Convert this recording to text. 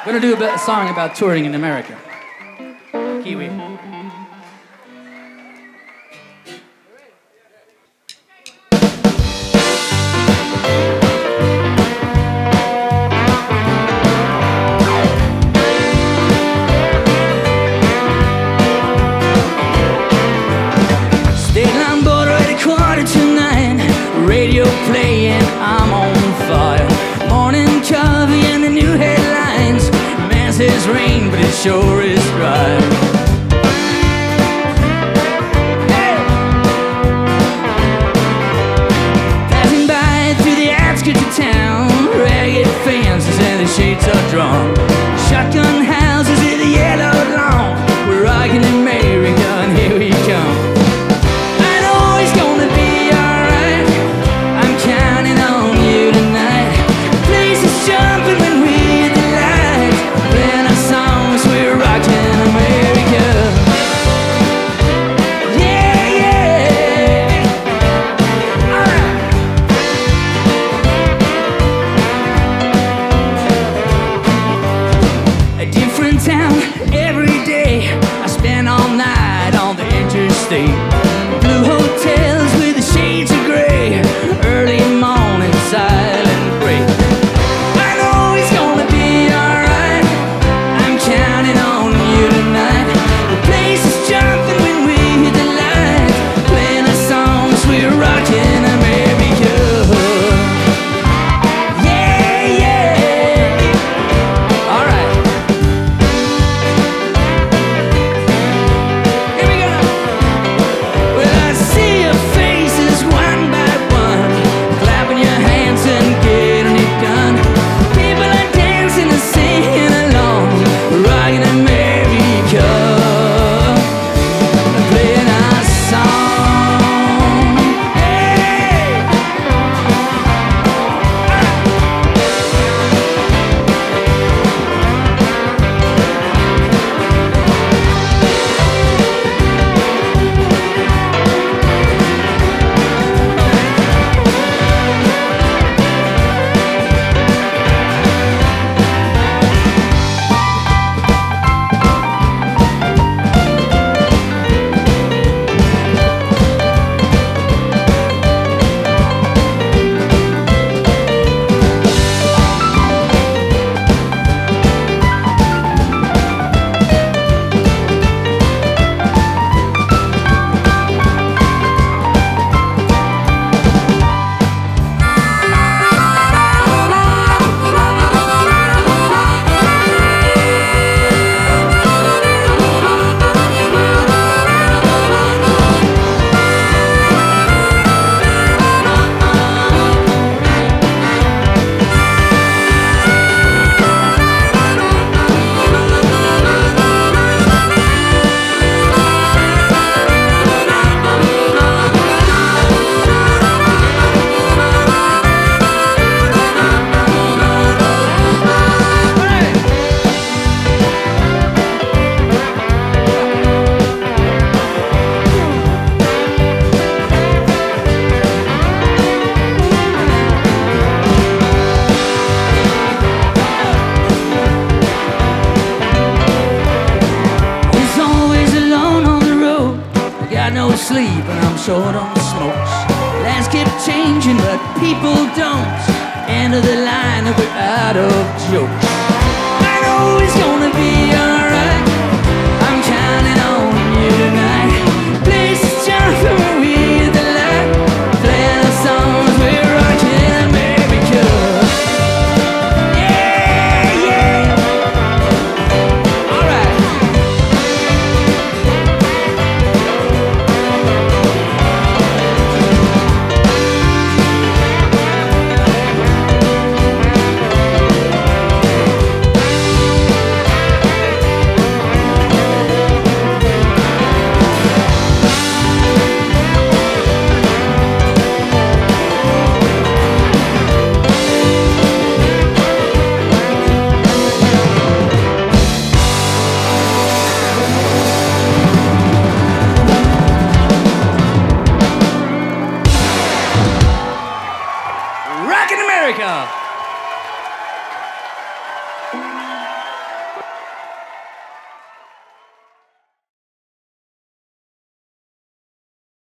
I'm going to do a song about touring in America. Kiwi. sure sleep and I'm short on smokes. Lands keep changing, but people don't. End of the line, we're out of